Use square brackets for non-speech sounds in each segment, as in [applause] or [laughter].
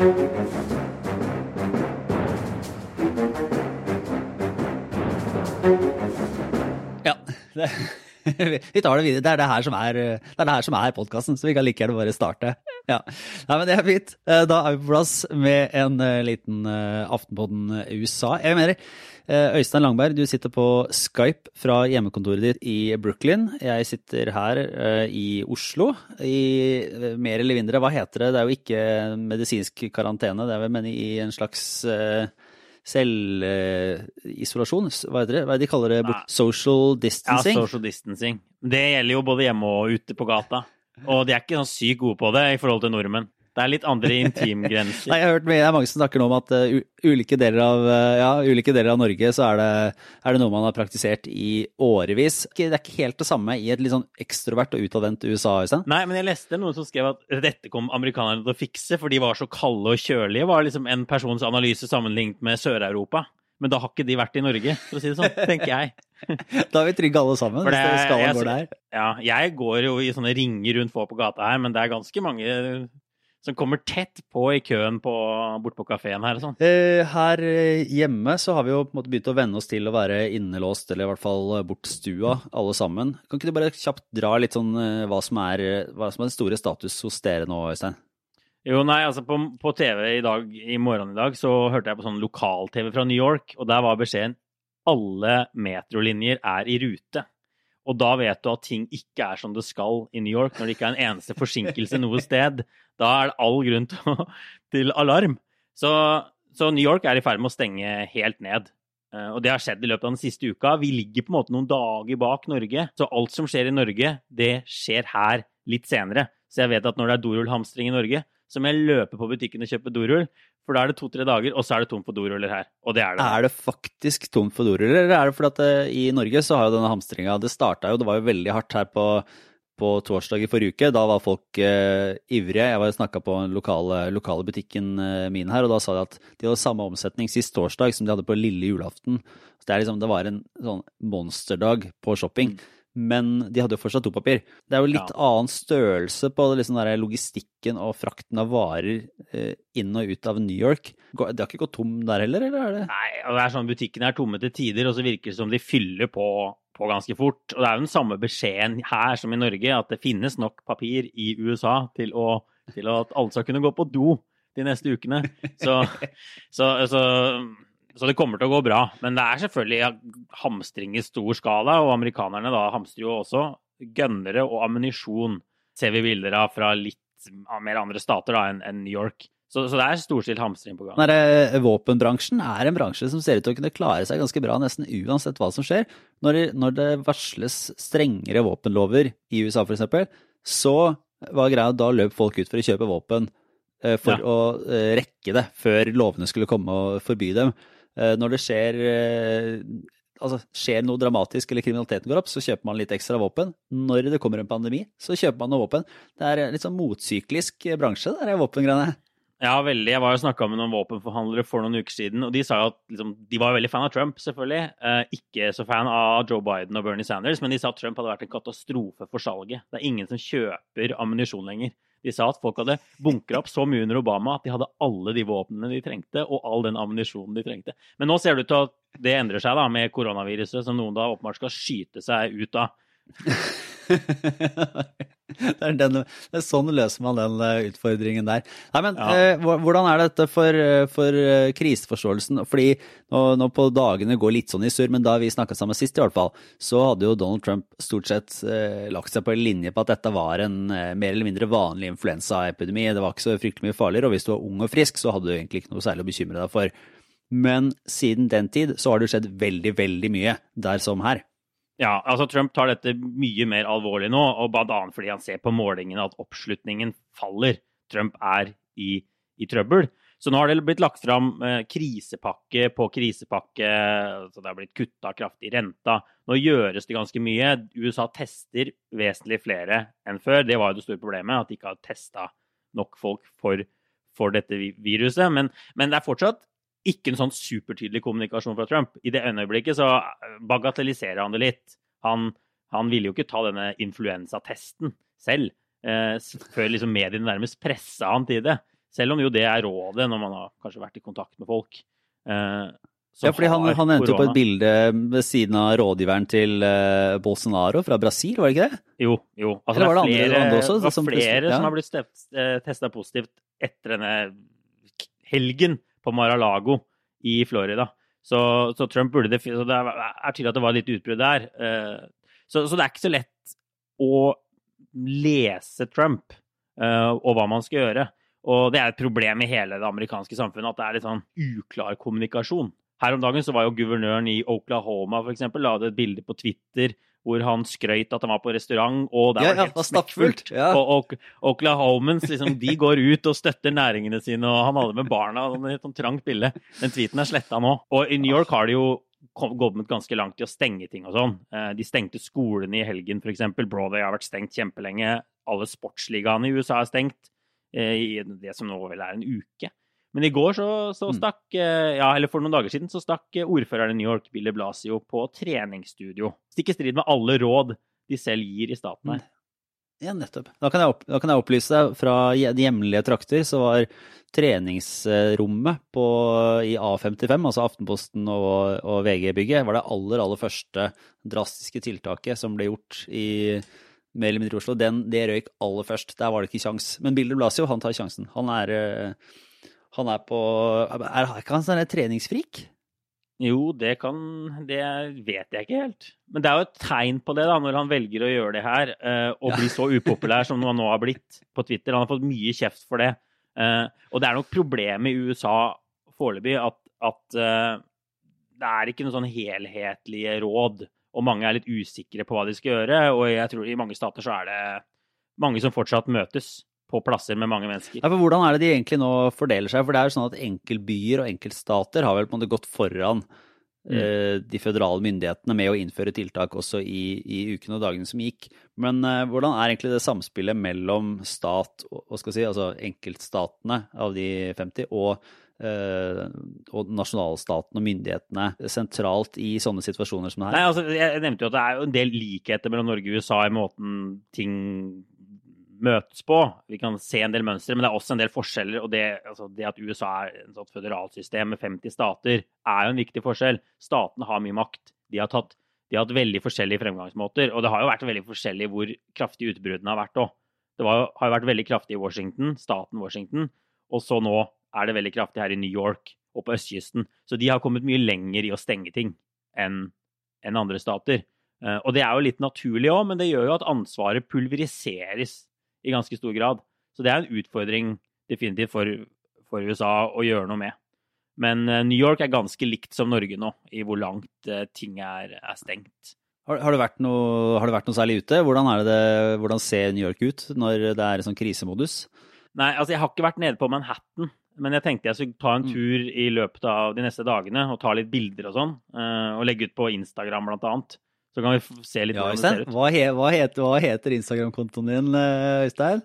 Ja. Det, [laughs] vi tar det videre. Det er det her som er, det er, det er podkasten, så vi kan like gjerne bare starte. Ja. Nei, men det er fint. Eh, Da er vi på plass med en eh, liten eh, Aftenpodden USA. Jeg mener, eh, Øystein Langberg, du sitter på Skype fra hjemmekontoret ditt i Brooklyn. Jeg sitter her eh, i Oslo i eh, mer eller mindre, hva heter det? Det er jo ikke medisinsk karantene, det er vel men i en slags eh, selvisolasjon. Hva heter det? Hva er det de kaller det? Nei. Social Ja, social distancing. Det gjelder jo både hjemme og ute på gata. Og de er ikke sånn sykt gode på det i forhold til nordmenn. Det er litt andre intimgrenser. Nei, jeg har hørt mye, det er mange som snakker nå om at uh, ulike, deler av, uh, ja, ulike deler av Norge så er det, er det noe man har praktisert i årevis. Det er ikke helt det samme i et litt sånn ekstrovert og utadvendt USA, Øystein. Nei, men jeg leste noen som skrev at dette kom amerikanerne til å fikse, for de var så kalde og kjølige, var liksom en persons analyse sammenlignet med Sør-Europa. Men da har ikke de vært i Norge, for å si det sånn, tenker jeg. [laughs] Da er vi trygge alle sammen, det, hvis skalaen går der. Ja, jeg går jo i sånne ringer rundt få på gata her, men det er ganske mange som kommer tett på i køen på, bort på kafeen her sånn. Eh, Her eh, hjemme så har vi jo på en måte begynt å venne oss til å være innelåst, eller i hvert fall eh, bortstua, alle sammen. Kan ikke du bare kjapt dra litt sånn hva som er, hva som er den store status hos dere nå, Øystein? Jo, nei, altså på, på TV i dag, i morgen i dag, så hørte jeg på sånn lokal-TV fra New York, og der var beskjeden alle metrolinjer er i rute. Og da vet du at ting ikke er som det skal i New York, når det ikke er en eneste forsinkelse noe sted. Da er det all grunn til, å- til alarm. Så, så New York er i ferd med å stenge helt ned. Eh, Og det har skjedd i løpet av den siste uka. Vi ligger på en måte noen dager bak Norge. Så alt som skjer i Norge, det skjer her litt senere. Så jeg vet at når det er dorullhamstring i Norge, så må jeg løpe på butikken og kjøpe dorull. For da er det to-tre dager, og så er det tomt for doruller her. Og det er det. Er det faktisk tomt for doruller, eller er det fordi at det, i Norge så har jo denne hamstringa Det starta jo, det var jo veldig hardt her på, på torsdag i forrige uke. Da var folk eh, ivrige. Jeg var snakka på den lokale, lokale butikken eh, min her, og da sa de at de hadde samme omsetning sist torsdag som de hadde på lille julaften. Så det, er liksom, det var en sånn monsterdag på shopping. Men de hadde jo fortsatt dopapir. Det er jo litt Ja. annen størrelse på liksom der logistikken og frakten av varer eh, inn og ut av New York. Det har ikke gått tom der heller, eller er det Nei, og det er sånn Butikkene er tomme til tider, og så virker det som de fyller på, på ganske fort. Og det er jo den samme beskjeden her som i Norge, at det finnes nok papir i USA til, å, til at alle skal kunne gå på do de neste ukene. Så, [laughs] så, så, så det kommer til å gå bra. Men det er selvfølgelig hamstring i stor skala, og amerikanerne da hamstrer jo også gønnere og ammunisjon, ser vi bilder av fra litt mer andre stater da enn New York. Så, så det er storstilt hamstring på gang. Den eh, våpenbransjen er en bransje som ser ut til å kunne klare seg ganske bra nesten uansett hva som skjer. Når når det varsles strengere våpenlover i USA f.eks., så var greia da løp folk ut for å kjøpe våpen eh, for Ja. å eh, rekke det før lovene skulle komme og forby dem. Eh, Når det skjer eh, altså, skjer noe dramatisk eller kriminaliteten går opp, så kjøper man litt ekstra våpen. Når det kommer en pandemi, så kjøper man noe våpen. Det er litt sånn motsyklisk bransje, det der våpengreiene. Ja, veldig. Jeg var jo snakka med noen våpenforhandlere for noen uker siden, og de sa jo at liksom, de var veldig fan av Trump, selvfølgelig. Eh, ikke så fan av Joe Biden og Bernie Sanders, men de sa at Trump hadde vært en katastrofe for salget. Det er ingen som kjøper ammunisjon lenger. De sa at folk hadde bunkra opp så mye under Obama at de hadde alle de våpnene de trengte, og all den ammunisjonen de trengte. Men nå ser det ut til at det endrer seg da med koronaviruset, som noen da åpenbart skal skyte seg ut av. [laughs] det, er den, det er sånn løser man den eh, utfordringen der. Nei, men Ja. eh, hvordan er dette for, eh, for eh, kriseforståelsen? Fordi nå, nå på dagene går litt sånn i surr, men da vi snakka sammen sist i hvert fall, så hadde jo Donald Trump stort sett eh, lagt seg på en linje på at dette var en eh, mer eller mindre vanlig influensaepidemi. Det var ikke så fryktelig mye farligere, og hvis du var ung og frisk, så hadde du egentlig ikke noe særlig å bekymre deg for. Men siden den tid så har det skjedd veldig, veldig mye der som her. Ja, altså Trump tar dette mye mer alvorlig nå, og bl.a. fordi han ser på målingene at oppslutningen faller. Trump er i, i trøbbel. Så nå har det blitt lagt fram eh, krisepakke på krisepakke. så Det har blitt kutta kraftig i renta. Nå gjøres det ganske mye. USA tester vesentlig flere enn før. Det var jo det store problemet, at de ikke har testa nok folk for, for dette viruset. Men, men det er fortsatt ikke en sånn supertydelig kommunikasjon fra Trump. I det øyeblikket så eh, bagatelliserer han det litt. Han, han ville jo ikke ta denne influensatesten selv, eh, før liksom mediene nærmest pressa han til det. Selv om jo det er rådet når man har kanskje vært i kontakt med folk. Eh, ja, fordi han, han endte jo på et bilde ved siden av rådgiveren til uh, Bolsonaro fra Brasil, var det ikke det? Jo, jo. Altså, Eller var det, er flere, andre også? det var som flere som har blitt uh, testa positivt etter denne helgen på Mar-a-Lago i Florida. Så, så Trump burde det, så det er tydelig at det var litt utbrudd der. Eh, så, så det er ikke så lett å lese Trump eh, og hva man skal gjøre. Og det er et problem i hele det amerikanske samfunnet at det er litt sånn uklar kommunikasjon. Her om dagen så var jo guvernøren i Oklahoma for eksempel, la ut et bilde på Twitter hvor han skrøt at han var på restaurant, og der Ja, var det helt smekkfullt. ja. Og, og Oklahomans liksom, de går ut og støtter næringene sine, og han hadde med barna. og Et sånn trangt bilde. Den tweeten er sletta nå. Og i New York har de jo gått kommet ganske langt i å stenge ting og sånn. Eh, De stengte skolene i helgen, f.eks. Broadway har vært stengt kjempelenge. Alle sportsligaene i USA er stengt eh, i det som nå vel er en uke. Men i går så, så Mm. stakk eh, Ja, eller for noen dager siden så stakk eh, ordføreren i New York, Billy Blasio, på treningsstudio. Stikk i strid med alle råd de selv gir i staten her. Ja, nettopp. Da kan jeg, opp, da kan jeg opplyse deg fra de hjemlige trakter, så var treningsrommet på, i A55, altså Aftenposten og, og VG-bygget, var det aller, aller første drastiske tiltaket som ble gjort i mer eller mindre Oslo. Den, det røyk aller først. Der var det ikke kjangs. Men Bilder Blasio, han tar sjansen. Han er, eh, han er på Er, ikke han sånn treningsfrik? Jo, det kan Det vet jeg ikke helt. Men det er jo et tegn på det, da, når han velger å gjøre det her, eh, og bli så upopulær som han nå har blitt på Twitter. Han har fått mye kjeft for det. Eh, og det er nok problemet i USA foreløpig at, at eh, det er ikke noen sånn helhetlige råd, og mange er litt usikre på hva de skal gjøre. Og jeg tror i mange stater så er det mange som fortsatt møtes på plasser med mange mennesker. Ja, Hvordan er det de egentlig nå fordeler seg? For det er jo sånn at enkeltbyer og enkeltstater har vel på en måte gått foran Mm. eh, de føderale myndighetene med å innføre tiltak også i, i ukene og dagene som gikk. Men uh, hvordan er egentlig det samspillet mellom stat og, skal si, altså enkeltstatene av de 50 og, eh, og nasjonalstaten og myndighetene sentralt i sånne situasjoner som det Nei, her? altså, Jeg nevnte jo at det er en del likheter mellom Norge og USA i måten ting møtes på. Vi kan se en del mønstre, men det er også en del forskjeller. Og det, altså, det at USA er et sånt føderalsystem med 50 stater, er jo en viktig forskjell. Statene har mye makt. De har, tatt, de har hatt veldig forskjellige fremgangsmåter. Og det har jo vært veldig forskjellig hvor kraftig utbruddene har vært òg. Det var, har jo vært veldig kraftig i Washington, staten Washington, og så nå er det veldig kraftig her i New York og på østkysten. Så de har kommet mye lenger i å stenge ting enn andre stater. Eh, Og det er jo litt naturlig òg, men det gjør jo at ansvaret pulveriseres i ganske stor grad. Så det er en utfordring definitivt for, for USA å gjøre noe med. Men eh, New York er ganske likt som Norge nå, i hvor langt eh, ting er, er stengt. Har, har, det vært noe, har det vært noe særlig ute? Hvordan, er det hvordan ser New York ut når det er sånn krisemodus? Nei, altså jeg har ikke vært nede på Manhattan, men jeg tenkte jeg skulle ta en Mm. tur i løpet av de neste dagene og ta litt bilder og sånn, eh, og legge ut på Instagram blant annet. Så kan vi se litt Ja, hvordan det ser ut. hva, he, hva, heter, heter Instagram-kontoen din, eh, Øystein?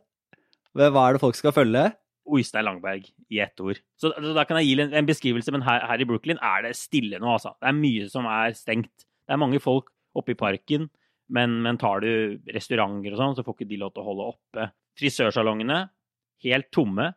Hva er det folk skal følge? Øystein Langberg i ett ord. Så så da kan jeg gi en, en beskrivelse, men her, her i Brooklyn er det stille nå, altså. Det er mye som er stengt. Det er mange folk oppe i parken, men, men tar du restauranter og sånn, så får ikke de lov til å holde oppe. Frisørsalongene, helt tomme.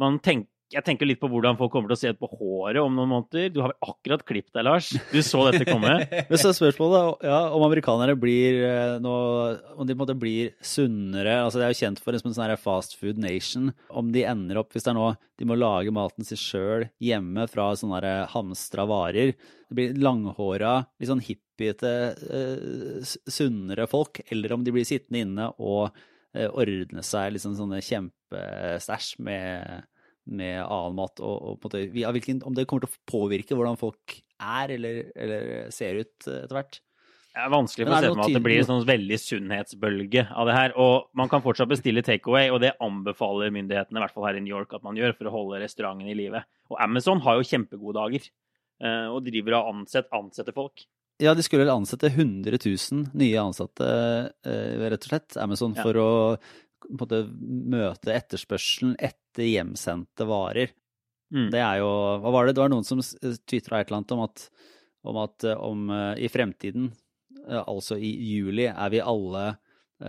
Man tenk, jeg tenker litt på hvordan folk kommer til å se ut på håret om noen måneder. Du har vel akkurat klippet deg, Lars? Du så dette komme? [laughs] Men så er spørsmålet ja, om amerikanere blir noe, Om de på en måte blir sunnere altså Det er jo kjent for en sånn fast food nation. Om de ender opp Hvis det er nå de må lage maten sin sjøl hjemme fra sånne hamstra varer Det blir langhåra, litt sånn hippiete, uh, sunnere folk. Eller om de blir sittende inne og eh, ordne seg liksom sånne kjempestæsj med med annen mat, og, og på en måte, hvilken, om det kommer til å påvirke hvordan folk er eller, eller ser ut eh, etter hvert. Det er vanskelig å se for meg at det blir en sånn veldig sunnhetsbølge av det her. Og man kan fortsatt bestille takeaway, og det anbefaler myndighetene, i hvert fall her i New York, at man gjør for å holde restauranten i live. Og Amazon har jo kjempegode dager, eh, og driver og ansett, ansetter folk. Ja, de skulle vel ansette 100 000 nye ansatte, eh, rett og slett, Amazon, Ja. for å måte, møte etterspørselen etter hjemsendte varer. Mm. Det er jo Hva var det? Det var noen som tvitra et eller annet om at, om, at eh, om uh, i fremtiden, uh, altså i juli, er vi alle et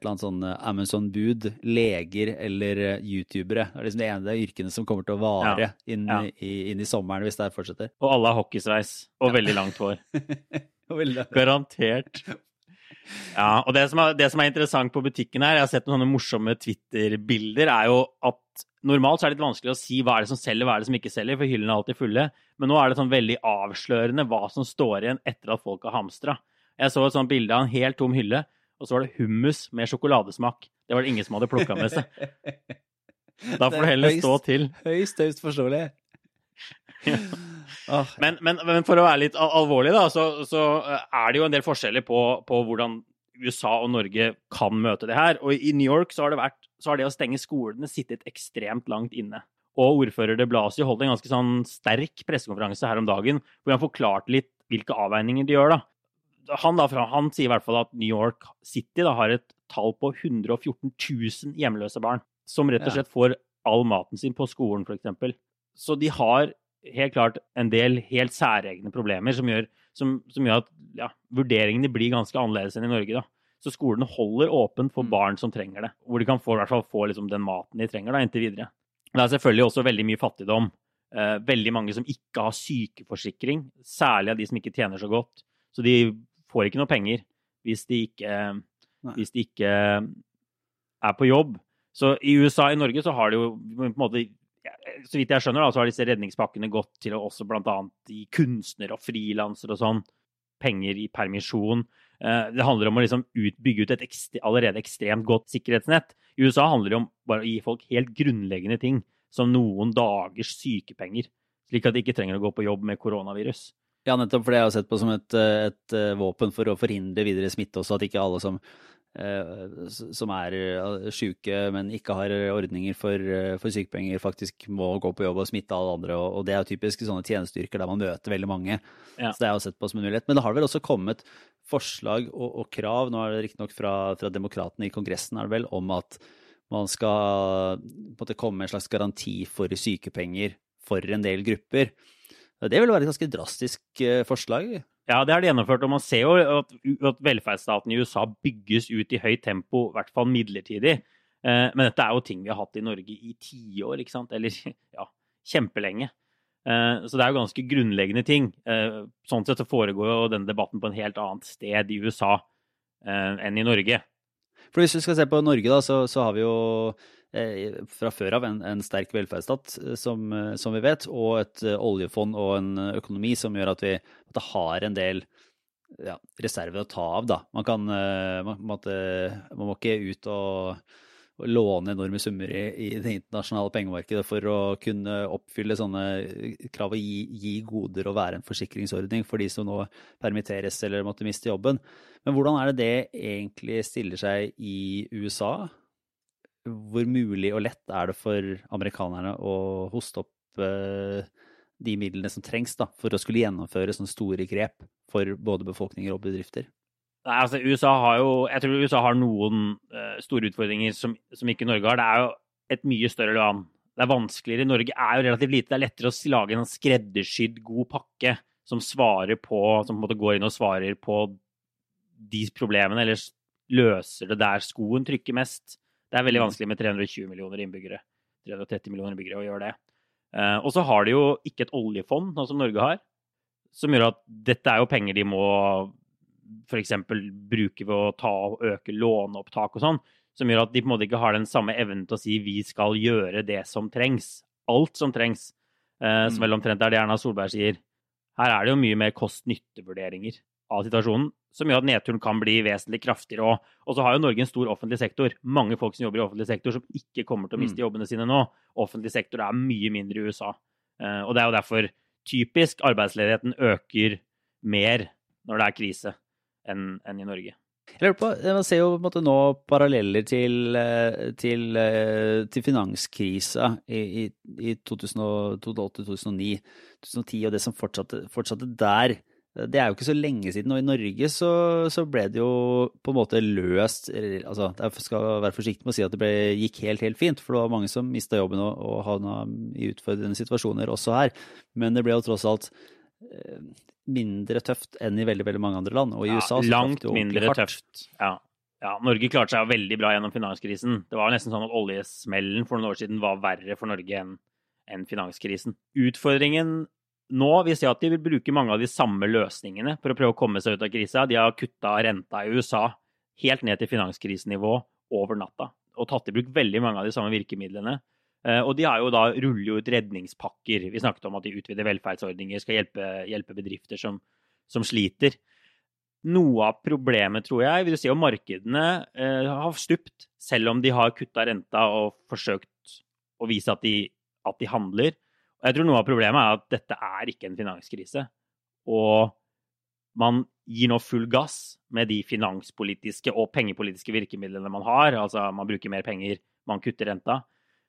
eller annet sånn Amazon-bud, leger eller youtubere. Det er liksom det ene av yrkene som kommer til å vare ja. Inn, ja. I, inn, i, sommeren hvis det fortsetter. Og alle har hockeysveis og [laughs] veldig langt hår. Garantert. [laughs] Ja, og det som, er, det som, er, interessant på butikken her, jeg har sett noen sånne morsomme Twitter-bilder, er jo at normalt så er det litt vanskelig å si hva er det som selger, hva er det som ikke selger, for hyllene er alltid fulle. Men nå er det sånn veldig avslørende hva som står igjen etter at folk har hamstra. Jeg så et sånt bilde av en helt tom hylle, og så var det hummus med sjokoladesmak. Det var det ingen som hadde plukka med seg. [laughs] Da får du heller stå til. Høyst, høyst forståelig. ja. [laughs] Men, men, men, for å være litt alvorlig, da, så, så, eh, er det jo en del forskjeller på, på, hvordan USA og Norge kan møte det her. Og i New York så har det, vært, så har det å stenge skolene sittet ekstremt langt inne. Og ordfører de Blasio holdt en ganske sånn sterk pressekonferanse her om dagen hvor han forklarte litt hvilke avveininger de gjør. da. Han, da, han sier i hvert fall at New York City da, har et tall på 114 000 hjemløse barn. Som rett og slett får all maten sin på skolen, f.eks. Så de har helt klart en del helt særegne problemer som gjør, som, som gjør at ja, vurderingene blir ganske annerledes enn i Norge. da. Så skolene holder åpent for mm. barn som trenger det, hvor de kan få, i hvert fall få liksom, den maten de trenger da, inntil videre. Det er selvfølgelig også veldig mye fattigdom. Eh, veldig mange som ikke har sykeforsikring, særlig av de som ikke tjener så godt. Så de får ikke noe penger hvis de ikke, hvis de ikke er på jobb. Så i USA i Norge så har de jo på en måte så vidt jeg skjønner, da, så har disse redningspakkene gått til å også bl.a. gi kunstnere og frilansere og sånn penger i permisjon. Eh, det handler om å liksom ut, bygge ut et ekstre, allerede ekstremt godt sikkerhetsnett. I USA handler det om bare å gi folk helt grunnleggende ting, som noen dagers sykepenger, slik at de ikke trenger å gå på jobb med koronavirus. Ja, nettopp, for det har jeg sett på som et, et, eh, våpen for å forhindre videre smitte også, at ikke alle som som er sjuke, syke, men ikke har ordninger for, eh, for, sykepenger, faktisk må gå på jobb og smitte alle andre. Og, det er jo typisk sånne tjenesteyrker der man møter veldig mange. Ja. Så det er jo sett på som en mulighet. Men det har vel også kommet forslag og, og krav, nå er det riktignok fra, fra demokratene i Kongressen, er det vel, om at man skal måtte komme med en slags garanti for sykepenger for en del grupper. Det vil være et ganske drastisk forslag. Ja, det har de gjennomført. Og man ser jo at, at velferdsstaten i USA bygges ut i høyt tempo, i hvert fall midlertidig. Eh, men dette er jo ting vi har hatt i Norge i tiår, ikke sant? Eller [laughs] ja, kjempelenge. Eh, så det er jo ganske grunnleggende ting. Eh, sånn sett så foregår jo denne debatten på en helt annet sted i USA enn i Norge. For hvis vi skal se på Norge, da, så, så har vi jo Eh, fra før av en, en sterk velferdsstat, eh, som, eh, som, vi vet, og et oljefond og en økonomi som gjør at vi at har en del ja, reserver å ta av. Da. Man, kan, man, måtte, man må ikke ut og, og låne enorme summer i, i, det internasjonale pengemarkedet for å kunne oppfylle sånne krav og gi, gi, goder og være en forsikringsordning for de som nå permitteres eller måtte miste jobben. Men hvordan er det det egentlig stiller seg i USA? Hvor mulig og lett er det for amerikanerne å hoste opp eh, de midlene som trengs da, for å skulle gjennomføre sånne store grep for både befolkninger og bedrifter? Nei, altså USA har jo, Jeg tror USA har noen uh, store utfordringer som, som, ikke Norge har. Det er jo et mye større land. Det er vanskeligere. Norge er jo relativt lite. Det er lettere å lage en skreddersydd, god pakke som svarer på, som på en måte går inn og svarer på de problemene, eller løser det der skoen trykker mest. Det er veldig mm. vanskelig med 320 millioner innbyggere, 330 millioner innbyggere å gjøre det. Uh, og så har de jo ikke et oljefond, sånn som Norge har, som gjør at dette er jo penger de må f.eks. bruke ved å ta og øke låneopptak og sånn, som gjør at de på en måte ikke har den samme evnen til å si vi skal gjøre det som trengs. Alt som trengs. Uh, som mm. vel omtrent er det Erna Solberg sier. Her er det jo mye mer kost-nytte-vurderinger av situasjonen som gjør at nedturen kan bli vesentlig kraftigere. òg. og så har jo Norge en stor offentlig sektor. Mange folk som jobber i offentlig sektor som ikke kommer til å miste mm. jobbene sine nå. Offentlig sektor er mye mindre i USA. Uh, og det er jo derfor typisk arbeidsledigheten øker mer når det er krise, enn, enn i Norge. Jeg lurer på, Man ser jo på en måte nå paralleller til, eh, til, eh, til finanskrisa i, i, i 2008, 2009, 2010, og det som fortsatte, fortsatte der. Det er jo ikke så lenge siden, og i Norge så, så ble det jo på en måte løst altså Jeg skal være forsiktig med å si at det ble, gikk helt, helt fint, for det var mange som mista jobben og, og havna i utfordrende situasjoner også her. Men det ble jo tross alt eh, mindre tøft enn i veldig veldig mange andre land. Og i USA så Langt Langt mindre tøft, ja. ja, Norge klarte seg veldig bra gjennom finanskrisen. Det var nesten sånn at oljesmellen for noen år siden var verre for Norge enn enn finanskrisen. Utfordringen nå vil si at de vil bruke mange av de samme løsningene for å prøve å komme seg ut av krisa. De har kutta renta i USA helt ned til finanskrisenivå over natta og tatt i bruk veldig mange av de samme virkemidlene. Eh, og de har jo da ruller ut redningspakker. Vi snakket om at de utvider velferdsordninger, skal hjelpe, hjelpe bedrifter som, som, sliter. Noe av problemet, tror jeg, vil du si, om markedene eh, har stupt, selv om de har kutta renta og forsøkt å vise at de at de handler. Jeg tror noe av problemet er at dette er ikke en finanskrise. Og man gir nå full gass med de finanspolitiske og pengepolitiske virkemidlene man har. Altså man bruker mer penger, man kutter renta.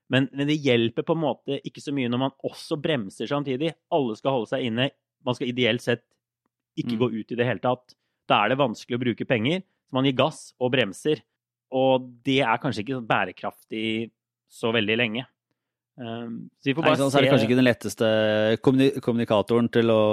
Men, men, det hjelper på en måte ikke så mye når man også bremser samtidig. Alle skal holde seg inne. Man skal ideelt sett ikke mm. gå ut i det hele tatt. Da er det vanskelig å bruke penger. Så man gir gass og bremser. Og det er kanskje ikke bærekraftig så veldig lenge. Um, så Nei, så er det kanskje ikke den letteste kommunikatoren til å,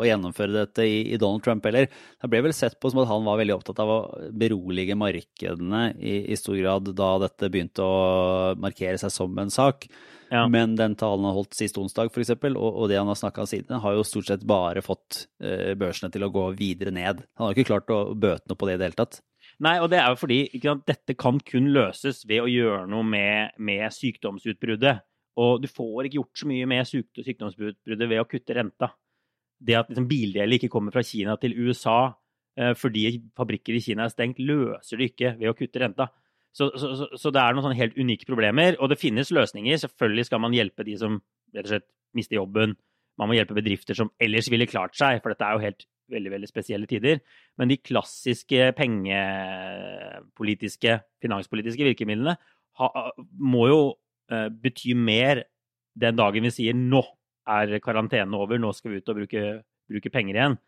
å gjennomføre dette i, i, Donald Trump heller. Det ble vel sett på som at han var veldig opptatt av å berolige markedene i, i stor grad da dette begynte å markere seg som en sak. Ja. Men den talen han holdt sist onsdag, f.eks., og, og det han har snakka om siden, har jo stort sett bare fått uh, børsene til å gå videre ned. Han har ikke klart å bøte noe på det i det hele tatt. Nei, og det er jo fordi sant, dette kan kun løses ved å gjøre noe med, med sykdomsutbruddet. Og du får ikke gjort så mye med sykdomsbruddet ved å kutte renta. Det at liksom, bildeler ikke kommer fra Kina til USA eh, fordi fabrikker i Kina er stengt, løser det ikke ved å kutte renta. Så, så, så, det er noen sånne helt unike problemer. Og det finnes løsninger. Selvfølgelig skal man hjelpe de som rett og slett mister jobben. Man må hjelpe bedrifter som ellers ville klart seg, for dette er jo helt veldig veldig spesielle tider. Men de klassiske pengepolitiske, finanspolitiske virkemidlene ha, må jo Eh, betyr mer den dagen vi sier 'nå er karantenen over, nå skal vi ut og bruke, bruke penger igjen'.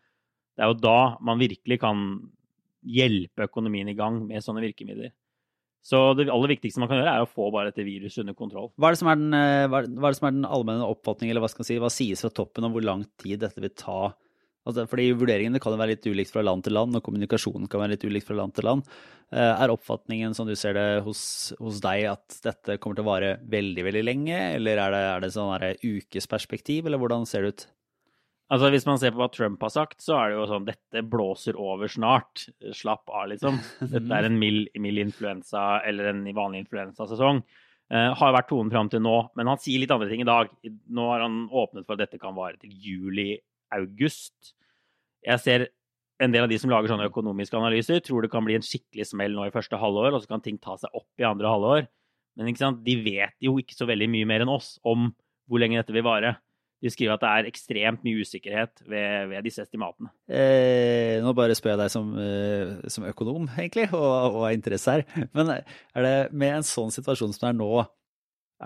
Det er jo da man virkelig kan hjelpe økonomien i gang med sånne virkemidler. Så det aller viktigste man kan gjøre, er å få bare dette viruset under kontroll. Hva er det som er den, eh, hva er den allmenne oppfatningen, eller hva skal man si, hva sies fra toppen om hvor lang tid dette vil ta Altså, fordi Vurderingene kan være litt ulikt fra land til land, og kommunikasjonen kan være litt ulikt fra land til land. Eh, er oppfatningen, som du ser det hos, hos deg, at dette kommer til å vare veldig veldig lenge? Eller er det, er det sånn ukesperspektiv, eller hvordan ser det ut? Altså, Hvis man ser på hva Trump har sagt, så er det jo sånn dette blåser over snart. Slapp av, liksom. [laughs] Dette er en mild, mild influensa eller en vanlig influensasesong. Uh, har vært tonen fram til nå, men han sier litt andre ting i dag. Nå har han åpnet for at dette kan vare til juli august. Jeg ser en del av de som lager sånne økonomiske analyser, tror det kan bli en skikkelig smell nå i første halvår, og så kan ting ta seg opp i andre halvår. Men de vet jo ikke så veldig mye mer enn oss om hvor lenge dette vil vare. De skriver at det er ekstremt mye usikkerhet ved, ved disse estimatene. Eh, nå bare spør jeg deg som, eh, som økonom, egentlig, og, og har interesse her. Men er det med en sånn situasjon som det er nå,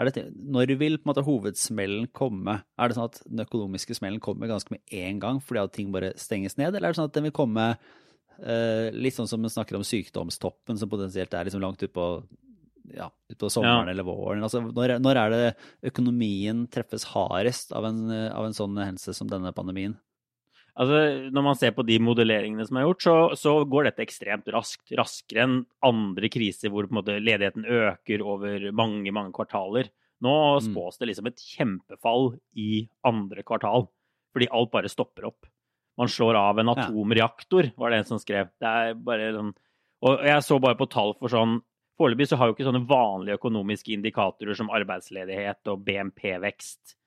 det, når vil måte hovedsmellen komme? Er det sånn at den økonomiske smellen kommer ganske med en gang fordi at ting bare stenges ned, eller er det sånn at den vil komme uh, litt sånn som man snakker om sykdomstoppen, som potensielt er liksom langt utpå ja, ut på sommeren ja. eller våren? Altså, når, når, er det økonomien treffes hardest av en, av en sånn hendelse som denne pandemien? Altså, når man ser på de modelleringene som er gjort, så, så, går dette ekstremt raskt. Raskere enn andre kriser hvor måte, ledigheten øker over mange, mange kvartaler. Nå mm. spås det liksom et kjempefall i andre kvartal, fordi alt bare stopper opp. Man slår av en atomreaktor, var det en som skrev. Det er bare sånn Og jeg så bare på tall for sånn Foreløpig så har jo ikke sånne vanlige økonomiske indikatorer som arbeidsledighet og BNP-vekst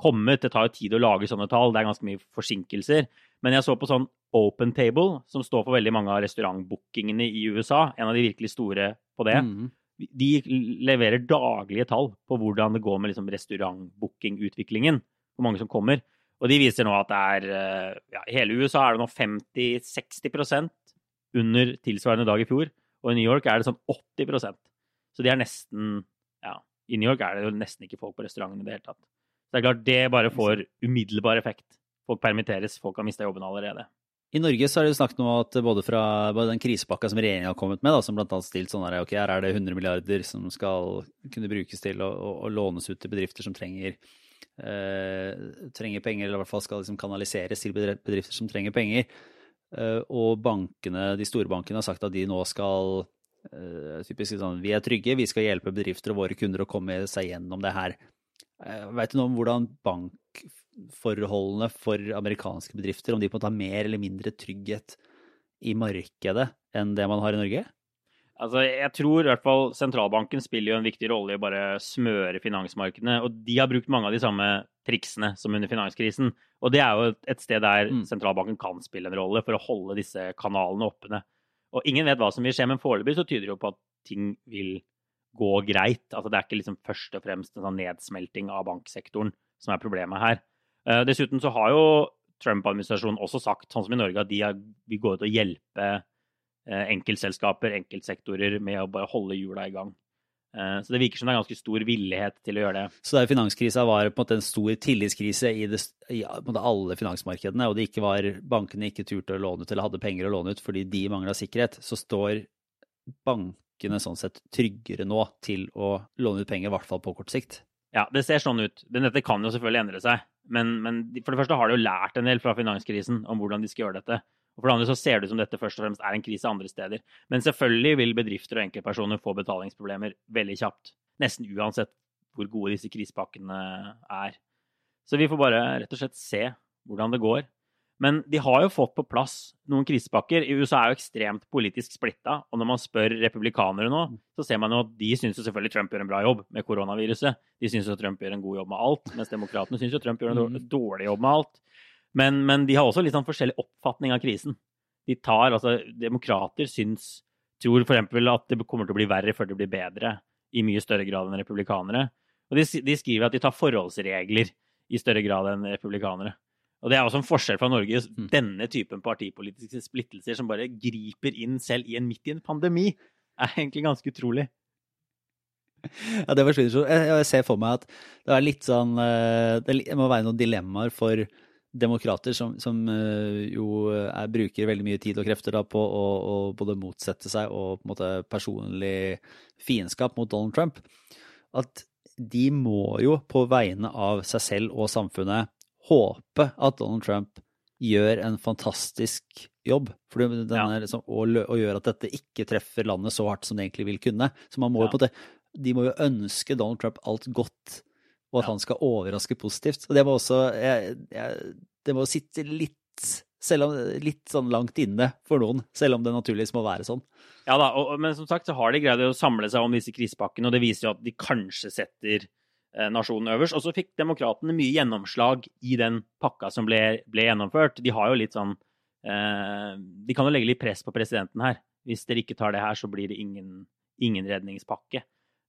kommet. Det tar jo tid å lage sånne tall, det er ganske mye forsinkelser. Men jeg så på sånn Open Table, som står for veldig mange av restaurantbookingene i USA, en av de virkelig store på det. Mm. De leverer daglige tall på hvordan det går med liksom restaurantbookingutviklingen. Hvor mange som kommer. Og de viser nå at det er eh, ja, hele USA er det nå 50-60% under tilsvarende dag i fjor. Og i New York er det sånn 80% Så de er nesten Ja, i New York er det jo nesten ikke folk på restauranten i det hele tatt. Så det er klart, det bare får umiddelbar effekt. Folk permitteres, folk har mista jobben allerede. I Norge så har det jo snakket om at både fra både den krisepakka som regjeringa har kommet med, da, som bl.a. stilt sånn her, ok, her er det 100 milliarder som skal kunne brukes til å, å, å lånes ut til bedrifter som trenger, eh, trenger penger, eller i hvert fall skal liksom kanaliseres til bedrifter som trenger penger. Eh, og bankene, de store bankene har sagt at de nå skal uh, typisk sånn Vi er trygge, vi skal hjelpe bedrifter og våre kunder å komme seg gjennom det her. Uh, Veit du noe om hvordan bankforholdene for amerikanske bedrifter, om de på en måte har mer eller mindre trygghet i markedet enn det man har i Norge? Altså, jeg tror i hvert fall sentralbanken spiller jo en viktig rolle i å bare smøre finansmarkedene. Og de har brukt mange av de samme triksene som under finanskrisen. Og det er jo et sted der mm. sentralbanken kan spille en rolle for å holde disse kanalene åpne. Og ingen vet hva som vil skje, men foreløpig så tyder det jo på at ting vil gå greit. Altså det er ikke liksom først og fremst en sånn nedsmelting av banksektoren som er problemet her. Uh, dessuten så har jo Trump-administrasjonen også sagt, sånn som i Norge, at de er, vil gå ut og hjelpe uh, enkeltselskaper, enkeltsektorer, med å bare holde hjula i gang. Uh, så det virker som det er ganske stor villighet til å gjøre det. Så der finanskrisa var på en måte en stor tillitskrise i, det, i alle finansmarkedene, og det ikke var bankene ikke turte å låne ut eller hadde penger å låne ut fordi de mangla sikkerhet, så står bankene sånn sett tryggere nå til å låne ut penger, i hvert fall på kort sikt. Ja, det ser sånn ut. Dette kan jo selvfølgelig endre seg. Men, men, for det første har de jo lært en del fra finanskrisen om hvordan de skal gjøre dette. Og for det andre så ser det ut som dette først og fremst er en krise andre steder. Men selvfølgelig vil bedrifter og enkeltpersoner få betalingsproblemer veldig kjapt. Nesten uansett hvor gode disse krisepakkene er. Så vi får bare rett og slett se hvordan det går. Men de har jo fått på plass noen krisepakker. USA er jo ekstremt politisk splitta. Og når man spør republikanere nå, så ser man jo at de syns jo selvfølgelig Trump gjør en bra jobb med koronaviruset. De syns jo Trump gjør en god jobb med alt, mens demokratene syns jo Trump gjør en mm. dårlig jobb med alt. Men, men, de har også litt sånn forskjellig oppfatning av krisen. De tar, altså Demokrater syns tror f.eks. at det kommer til å bli verre før det blir bedre, i mye større grad enn republikanere. Og de, de skriver at de tar forholdsregler i større grad enn republikanere. Og det er også en forskjell fra Norge. Mm. Denne typen partipolitiske splittelser som bare griper inn selv i en midt i en pandemi, er egentlig ganske utrolig. [laughs] Ja, det forsvinner så. Jeg, ser for meg at det er litt sånn eh, Det må være noen dilemmaer for demokrater som, som eh, jo er, bruker veldig mye tid og krefter da, på å, å, både motsette seg og på en måte personlig fiendskap mot Donald Trump. At de må jo på vegne av seg selv og samfunnet håpe at Donald Trump gjør en fantastisk jobb for ja. liksom, å, og, gjør at dette ikke treffer landet så hardt som det egentlig vil kunne. Så man må ja. jo på det, De må jo ønske Donald Trump alt godt, og at ja. han skal overraske positivt. Og det må også jeg, jeg, Det må sitte litt selv om litt sånn langt inne for noen, selv om det naturligvis må være sånn. Ja da, og, men som sagt så har de greid å samle seg om disse krisepakkene, og det viser jo at de kanskje setter nasjonen øverst. Og så fikk demokratene mye gjennomslag i den pakka som ble, ble, gjennomført. De har jo litt sånn eh, De kan jo legge litt press på presidenten her. Hvis dere ikke tar det her, så blir det ingen, ingen redningspakke.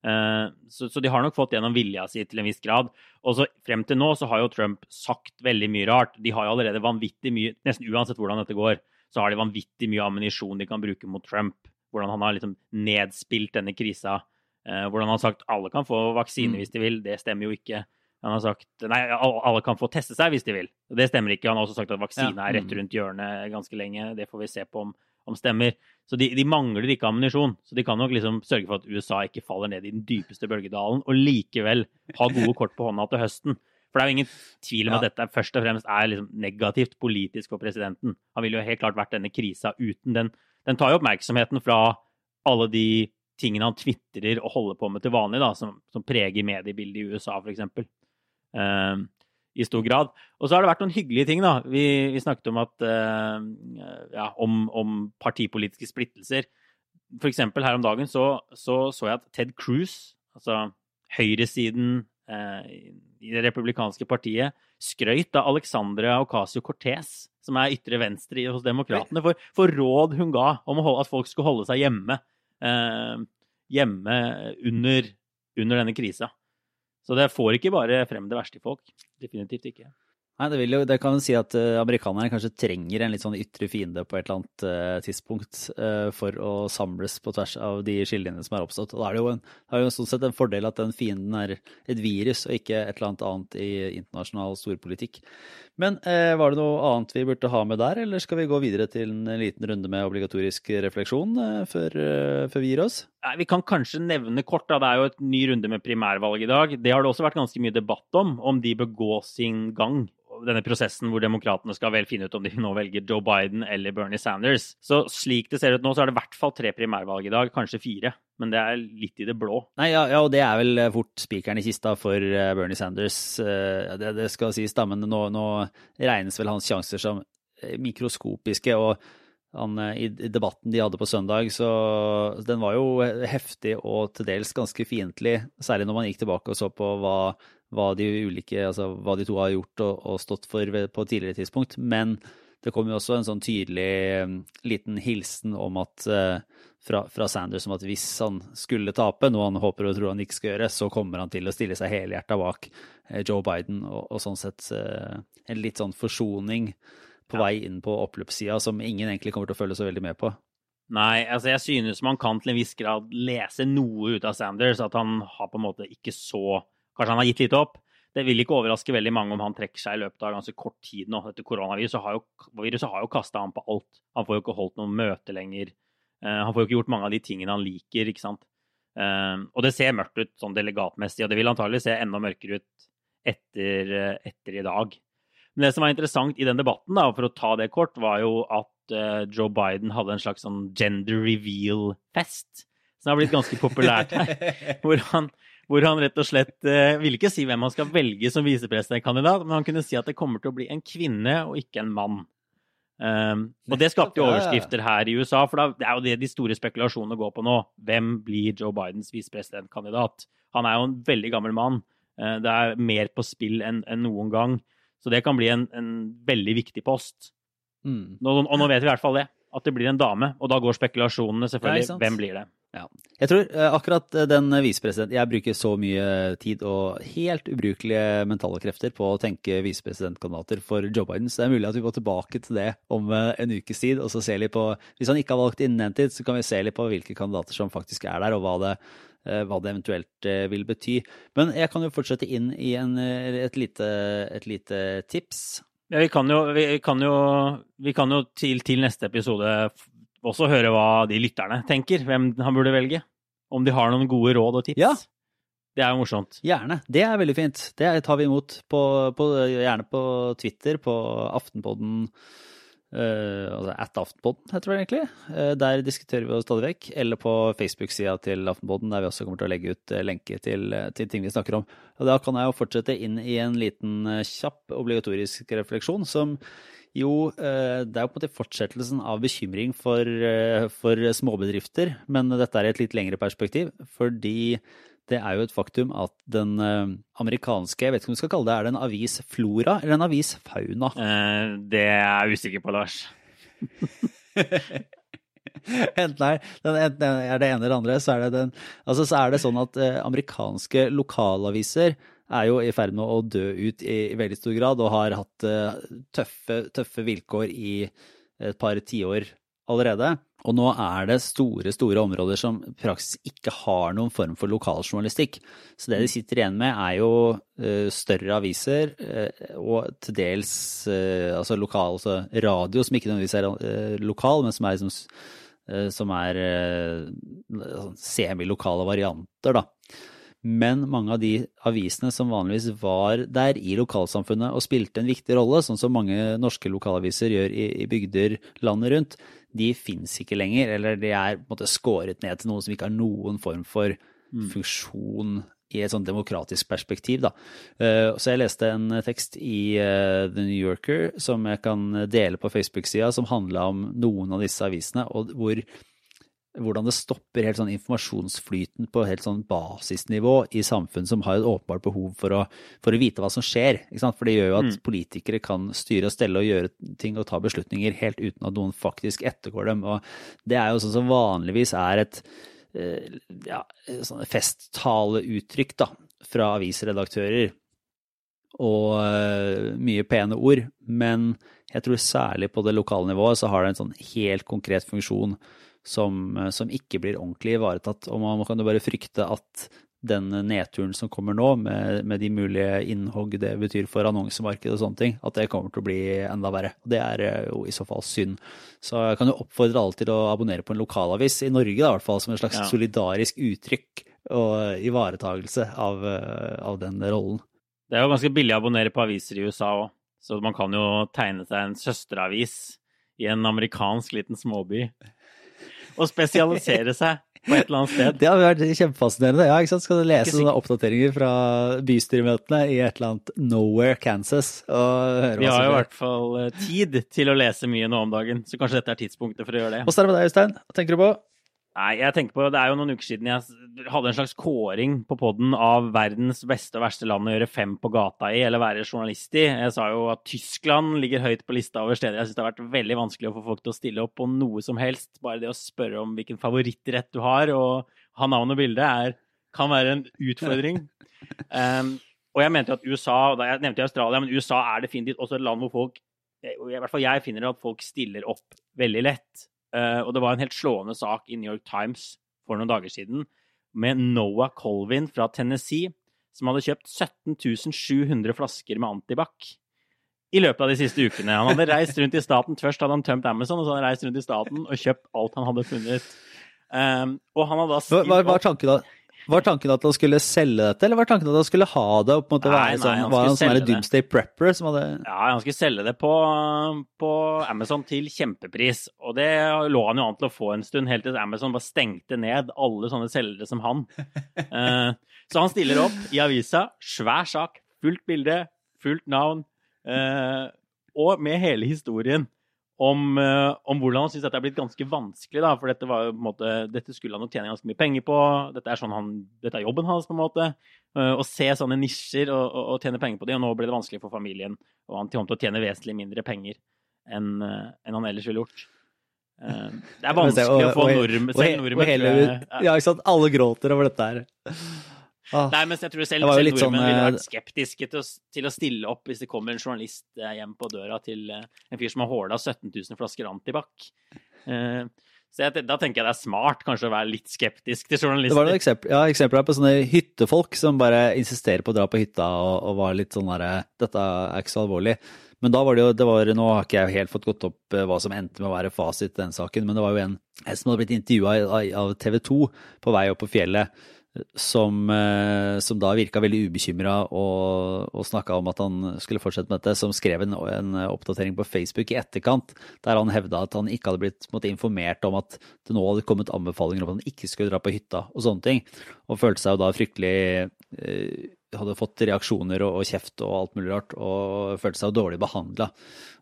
Eh, så, så, de har nok fått gjennom vilja si til en viss grad. Og så frem til nå så har jo Trump sagt veldig mye rart. De har jo allerede vanvittig mye, nesten uansett hvordan dette går, så har de vanvittig mye ammunisjon de kan bruke mot Trump. Hvordan han har liksom nedspilt denne krisa Eh, hvordan han har sagt alle kan få vaksine mm. hvis de vil. Det stemmer jo ikke. Han har sagt nei, alle kan få teste seg hvis de vil. Det stemmer ikke. Han har også sagt at vaksine ja. er rett mm. rundt hjørnet ganske lenge. Det får vi se på om, om stemmer. Så de, de, mangler ikke ammunisjon. Så de kan nok liksom sørge for at USA ikke faller ned i den dypeste bølgedalen, og likevel ha gode kort på hånda til høsten. For det er jo ingen tvil om ja. at dette først og fremst er liksom negativt politisk for presidenten. Han ville jo helt klart vært denne krisa uten den. Den tar jo oppmerksomheten fra alle de tingene han tvitrer og holder på med til vanlig, da, som, som preger mediebildet i USA, f.eks. Uh, ehm, I stor grad. Og så har det vært noen hyggelige ting. da. Vi, vi snakket om, at, uh, ja, om, om, partipolitiske splittelser. For eksempel her om dagen så, så, så jeg at Ted Cruz, altså høyresiden uh, i det republikanske partiet, skrøyt av Alexandra Ocasio-Cortez, som er ytre venstre hos demokratene, for, for, råd hun ga om at folk skulle holde seg hjemme hjemme under, under denne krisa. Så det får ikke bare frem det verste i folk. Definitivt ikke. Nei, det, jo, det kan jo si at uh, amerikanerne kanskje trenger en litt sånn ytre fiende på et eller annet uh, tidspunkt uh, for å samles på tvers av de skillelinjene som er oppstått. Og da er det jo, en, det jo sånn sett en fordel at den fienden er et virus og ikke et eller annet annet i internasjonal storpolitikk. Men var det noe annet vi burde ha med der, eller skal vi gå videre til en liten runde med obligatorisk refleksjon før, før, vi gir oss? Vi kan kanskje nevne kort, da. Det er jo et ny runde med primærvalg i dag. Det har det også vært ganske mye debatt om, om de bør gå sin gang denne prosessen hvor demokratene skal vel finne ut om de nå velger Joe Biden eller Bernie Sanders. Så slik det ser ut nå, så er det i hvert fall tre primærvalg i dag, kanskje fire. Men det er litt i det blå. Nei, ja, ja og det er vel fort spikeren i kista for eh, Bernie Sanders. Eh, det, det skal sies, da, men nå, nå regnes vel hans sjanser som eh, mikroskopiske. og han, i, debatten de hadde på søndag, så den var jo heftig og til dels ganske fiendtlig. Særlig når man gikk tilbake og så på hva hva de ulike, altså hva de to har gjort og, og stått for på et tidligere tidspunkt. Men det kom jo også en sånn tydelig um, liten hilsen om at uh, fra, fra, Sanders om at hvis han skulle tape, noe han håper og tror han ikke skal gjøre, så kommer han til å stille seg helhjerta bak uh, Joe Biden, og, og sånn sett en litt sånn forsoning på vei inn på oppløpssida som ingen egentlig kommer til å følge så veldig med på. Nei, altså jeg synes man kan til en viss grad lese noe ut av Sanders, at han har på en måte ikke så Kanskje han har gitt litt opp. Det vil ikke overraske veldig mange om han trekker seg i løpet av ganske kort tid nå. Dette koronaviruset har jo, viruset har jo kasta ham på alt. Han får jo ikke holdt noen møte lenger. Uh, han får jo ikke gjort mange av de tingene han liker, ikke sant. Uh, og det ser mørkt ut sånn delegatmessig, og det vil antagelig se enda mørkere ut etter, uh, etter, i dag. Men det som var interessant i den debatten, da, for å ta det kort, var jo at Joe Biden hadde en slags sånn gender reveal-fest. Som har blitt ganske populært her. [laughs] hvor han hvor han rett og slett uh, ville ikke si hvem han skal velge som visepresidentkandidat, men han kunne si at det kommer til å bli en kvinne og ikke en mann. Um, og det skapte jo overskrifter her i USA, for det er jo det de store spekulasjonene går på nå. Hvem blir Joe Bidens visepresidentkandidat? Han er jo en veldig gammel mann. Uh, det er mer på spill enn en noen gang. Så det kan bli en, en veldig viktig post. Mm. Nå, og nå vet vi i hvert fall det. At det blir en dame. Og da går spekulasjonene selvfølgelig. Hvem blir det? Ja. Jeg tror uh, akkurat eh, den visepresident Jeg bruker så mye tid og helt ubrukelige mentale krefter på å tenke visepresidentkandidater for Joe Biden, så det er mulig at vi går tilbake til det om uh, en ukes tid. og så ser litt på, Hvis han ikke har valgt innen den tid, så kan vi se litt på hvilke kandidater som faktisk er der, og hva det, hva det eventuelt vil bety. Men jeg kan jo fortsette inn i en, et, lite, et, lite, tips. Ja, vi kan jo, vi kan jo, vi kan jo til, til neste episode også høre hva de lytterne tenker, hvem han burde velge. Om de har noen gode råd og tips. Ja. Det er jo morsomt. Gjerne. Det er veldig fint. Det tar vi imot på, på, gjerne på Twitter, på Aftenpodden. Uh, at Aftenpodden, heter det egentlig. Uh, der diskuterer vi jo stadig vekk. Eller på Facebook-sida til Aftenpodden, der vi også kommer til å legge ut uh, lenke til, til, ting vi snakker om. Og Da kan jeg jo fortsette inn i en liten kjapp obligatorisk refleksjon som jo, eh, det er jo på en måte fortsettelsen av bekymring for, eh, for, småbedrifter, men dette er i et litt lengre perspektiv. Fordi det er jo et faktum at den eh, amerikanske, jeg vet ikke om du skal kalle det, er det en avis flora eller en avis fauna? det er jeg usikker på, Lars. [laughs] enten, er, enten er det ene eller andre, så er det, den, altså så er det sånn at amerikanske lokalaviser er jo i ferd med å dø ut i, i veldig stor grad, og har hatt tøffe, tøffe, vilkår i et par tiår allerede. Og nå er det store, store områder som i praksis ikke har noen form for lokaljournalistikk. Så det de sitter igjen med, er jo uh, større aviser uh, og til dels altså lokal, altså radio, som ikke nødvendigvis er lokal, men som er, liksom, som er semilokale varianter, da. Men mange av de avisene som vanligvis var der i lokalsamfunnet og spilte en viktig rolle, sånn som mange norske lokalaviser gjør i, i bygder landet rundt, de fins ikke lenger. Eller de er på en måte skåret ned til noe som ikke har noen form for mm. funksjon i et sånn demokratisk perspektiv. Da. Eh, så jeg leste en tekst i eh, The New Yorker som jeg kan dele på Facebook-sida, som handla om noen av disse avisene, og hvor hvordan det stopper helt sånn informasjonsflyten på helt sånn basisnivå i samfunn som har et åpenbart behov for å, for å vite hva som skjer. For det gjør jo at mm. politikere kan styre og stelle og gjøre ting og ta beslutninger helt uten at noen faktisk ettergår dem. Og det er jo sånn som vanligvis er et eh, ja, sånn festtaleuttrykk da, fra avisredaktører. Og uh, mye pene ord. Men jeg tror særlig på det lokale nivået så har det en sånn helt konkret funksjon som, eh, som ikke blir ordentlig ivaretatt. Og man kan jo bare frykte at den nedturen som kommer nå, med, med, de mulige innhogg det betyr for annonsemarkedet og sånne ting, at det kommer til å bli enda verre. Det er eh, jo i så fall synd. Så jeg kan jo oppfordre alle til å abonnere på en lokalavis, i Norge da, i hvert fall, som en slags ja. solidarisk uttrykk og ivaretagelse av, eh, av, den rollen. Det er jo ganske billig å abonnere på aviser i USA òg. Så man kan jo tegne seg en søsteravis i en amerikansk liten småby. Og spesialisere seg på et eller annet sted. Det hadde vært kjempefascinerende. Ja, ikke sant? Skal du lese noen sånne oppdateringer fra bystyremøtene i et eller annet Nowhere, Kansas? Og høre Vi har jo i hvert fall eh, tid til å lese mye nå om dagen, så kanskje dette er tidspunktet for å gjøre det. Åssen er det med deg, Øystein? Hva tenker du på? Nei, jeg tenker på, Det er jo noen uker siden jeg hadde en slags kåring på podden av verdens beste og verste land å gjøre fem på gata i, eller være journalist i. Jeg sa jo at Tyskland ligger høyt på lista over steder jeg syns det har vært veldig vanskelig å få folk til å stille opp på noe som helst. Bare det å spørre om hvilken favorittrett du har, og ha navn og bilde, er, kan være en utfordring. Um, [laughs] og jeg mente jo at USA, og da jeg nevnte Australia, men USA er definitivt også et land hvor folk i hvert fall jeg finner at folk stiller opp veldig lett. Eh, og det var en helt slående sak i New York Times for noen dager siden med Noah Colvin fra Tennessee, som hadde kjøpt 17 700 flasker med antibac i løpet av de siste ukene. Han hadde reist rundt i staten. Først hadde han tømt Amazon, og så hadde han reist rundt i staten og kjøpt alt han hadde funnet. Um, og han hadde da Hva, hva, er tanken da? Var tanken at han skulle selge dette, eller var tanken at han skulle ha det? og på en måte Nei, være nei, sånn, han Var han sånn doomsday prepper som hadde Ja, han skulle selge det på, på Amazon til kjempepris. Og det lå han jo an til å få en stund, helt til Amazon bare stengte ned alle sånne selgere som han. uh, [laughs] så han stiller opp i avisa, svær sak, fullt bilde, fullt navn, Uh, og med hele historien om, eh, om hvordan han syns dette er blitt ganske vanskelig. Da, for dette, var på en måte, dette skulle han jo tjene ganske mye penger på. Dette er, sånn han, dette er jobben hans, på en måte. Eh, Å se sånne nisjer og, og, og tjene penger på det. Og nå ble det vanskelig for familien. Og han kom til å tjene vesentlig mindre penger enn eh, enn han ellers ville gjort. Det er vanskelig å få nordmenn Selv nordmenn Ja, ikke sant. Alle gråter over dette her. Ah, Nei, men jeg tror selv, selv nordmenn sånn, ville eh, vært skeptiske til å, til å stille opp hvis det kommer en journalist eh, hjem på døra til eh, en fyr som har håla 17 000 flasker antibac. Uh, Så jeg, da tenker jeg det er smart kanskje å være litt skeptisk til journalister. Det var noen eksempler, ja, eksempler på sånne hyttefolk som bare insisterer på å dra på hytta og, og var litt sånn derre Dette er ikke så alvorlig. Men da var det jo det var, Nå har ikke jeg helt fått gått opp hva som endte med å være fasit i den saken, men det var jo en, en som hadde blitt intervjua av TV 2 på vei opp på fjellet, som, eh, som da virka veldig ubekymra og, og snakka om at han skulle fortsette med dette, som skrev en, en oppdatering på Facebook i etterkant, der han hevda at han ikke hadde blitt måtte, informert om at det nå hadde kommet anbefalinger om at han ikke skulle dra på hytta og sånne ting, og følte seg jo da fryktelig eh, hadde fått reaksjoner og, og kjeft og alt mulig rart, og følte seg jo dårlig behandla.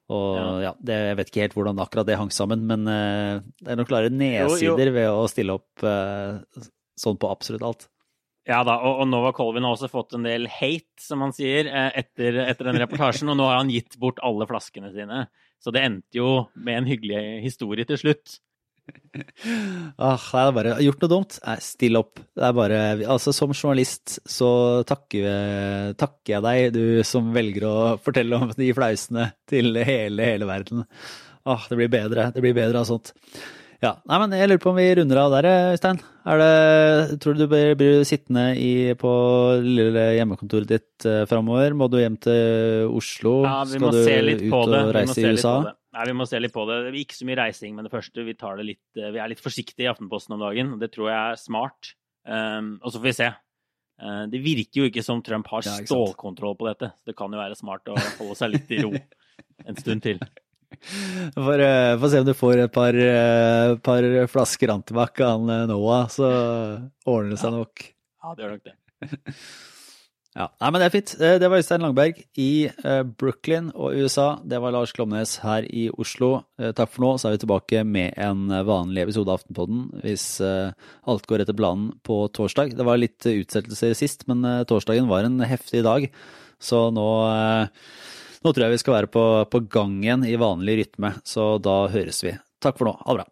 Og ja, det, Jeg vet ikke helt hvordan akkurat det hang sammen, men eh, det er noen klare nedsider ved å stille opp eh, sånn på absolutt alt. Ja da, og, og Nova Colvin har også fått en del hate, som han sier, eh, etter, etter den reportasjen. Og nå har han gitt bort alle flaskene sine. Så det endte jo med en hyggelig historie til slutt. Ah, det er bare gjort noe dumt. Nei, still opp. Det er bare Altså, som journalist så takker, takker jeg deg, du som velger å fortelle om de flausene til hele, hele verden. Ah, det blir bedre. Det blir bedre av sånt. Ja, nei, men Jeg lurer på om vi runder av der, Øystein. Er det, tror du du blir, blir sittende i, på lille hjemmekontoret ditt eh, framover? Må du hjem til Oslo? Ja, vi Skal må du se litt ut på det. Vi må reise se i litt USA? på det. Nei, vi må se litt på det. Det er ikke så mye reising med det første. Vi, tar det litt, eh, vi er litt forsiktige i Aftenposten om dagen. Det tror jeg er smart. Um, og så får vi se. Uh, det virker jo ikke som Trump har Ja, ikke sant. stålkontroll på dette. Så det kan jo være smart å holde seg litt i ro [laughs] en stund til. Får, eh, får se om du får et par, eh, par flasker antibac av eh, Noah, så ordner det seg nok. Ja, det gjør nok det. [laughs] Ja, Nei, men Det er fint. Det var Øystein Langberg i Brooklyn og USA. Det var Lars Klomnes her i Oslo. Takk for nå, så er vi tilbake med en vanlig episode av Aftenpodden hvis alt går etter planen på torsdag. Det var litt utsettelser sist, men torsdagen var en heftig dag. Så nå, nå tror jeg vi skal være på, på gang igjen i vanlig rytme. Så da høres vi. Takk for nå. Ha det bra.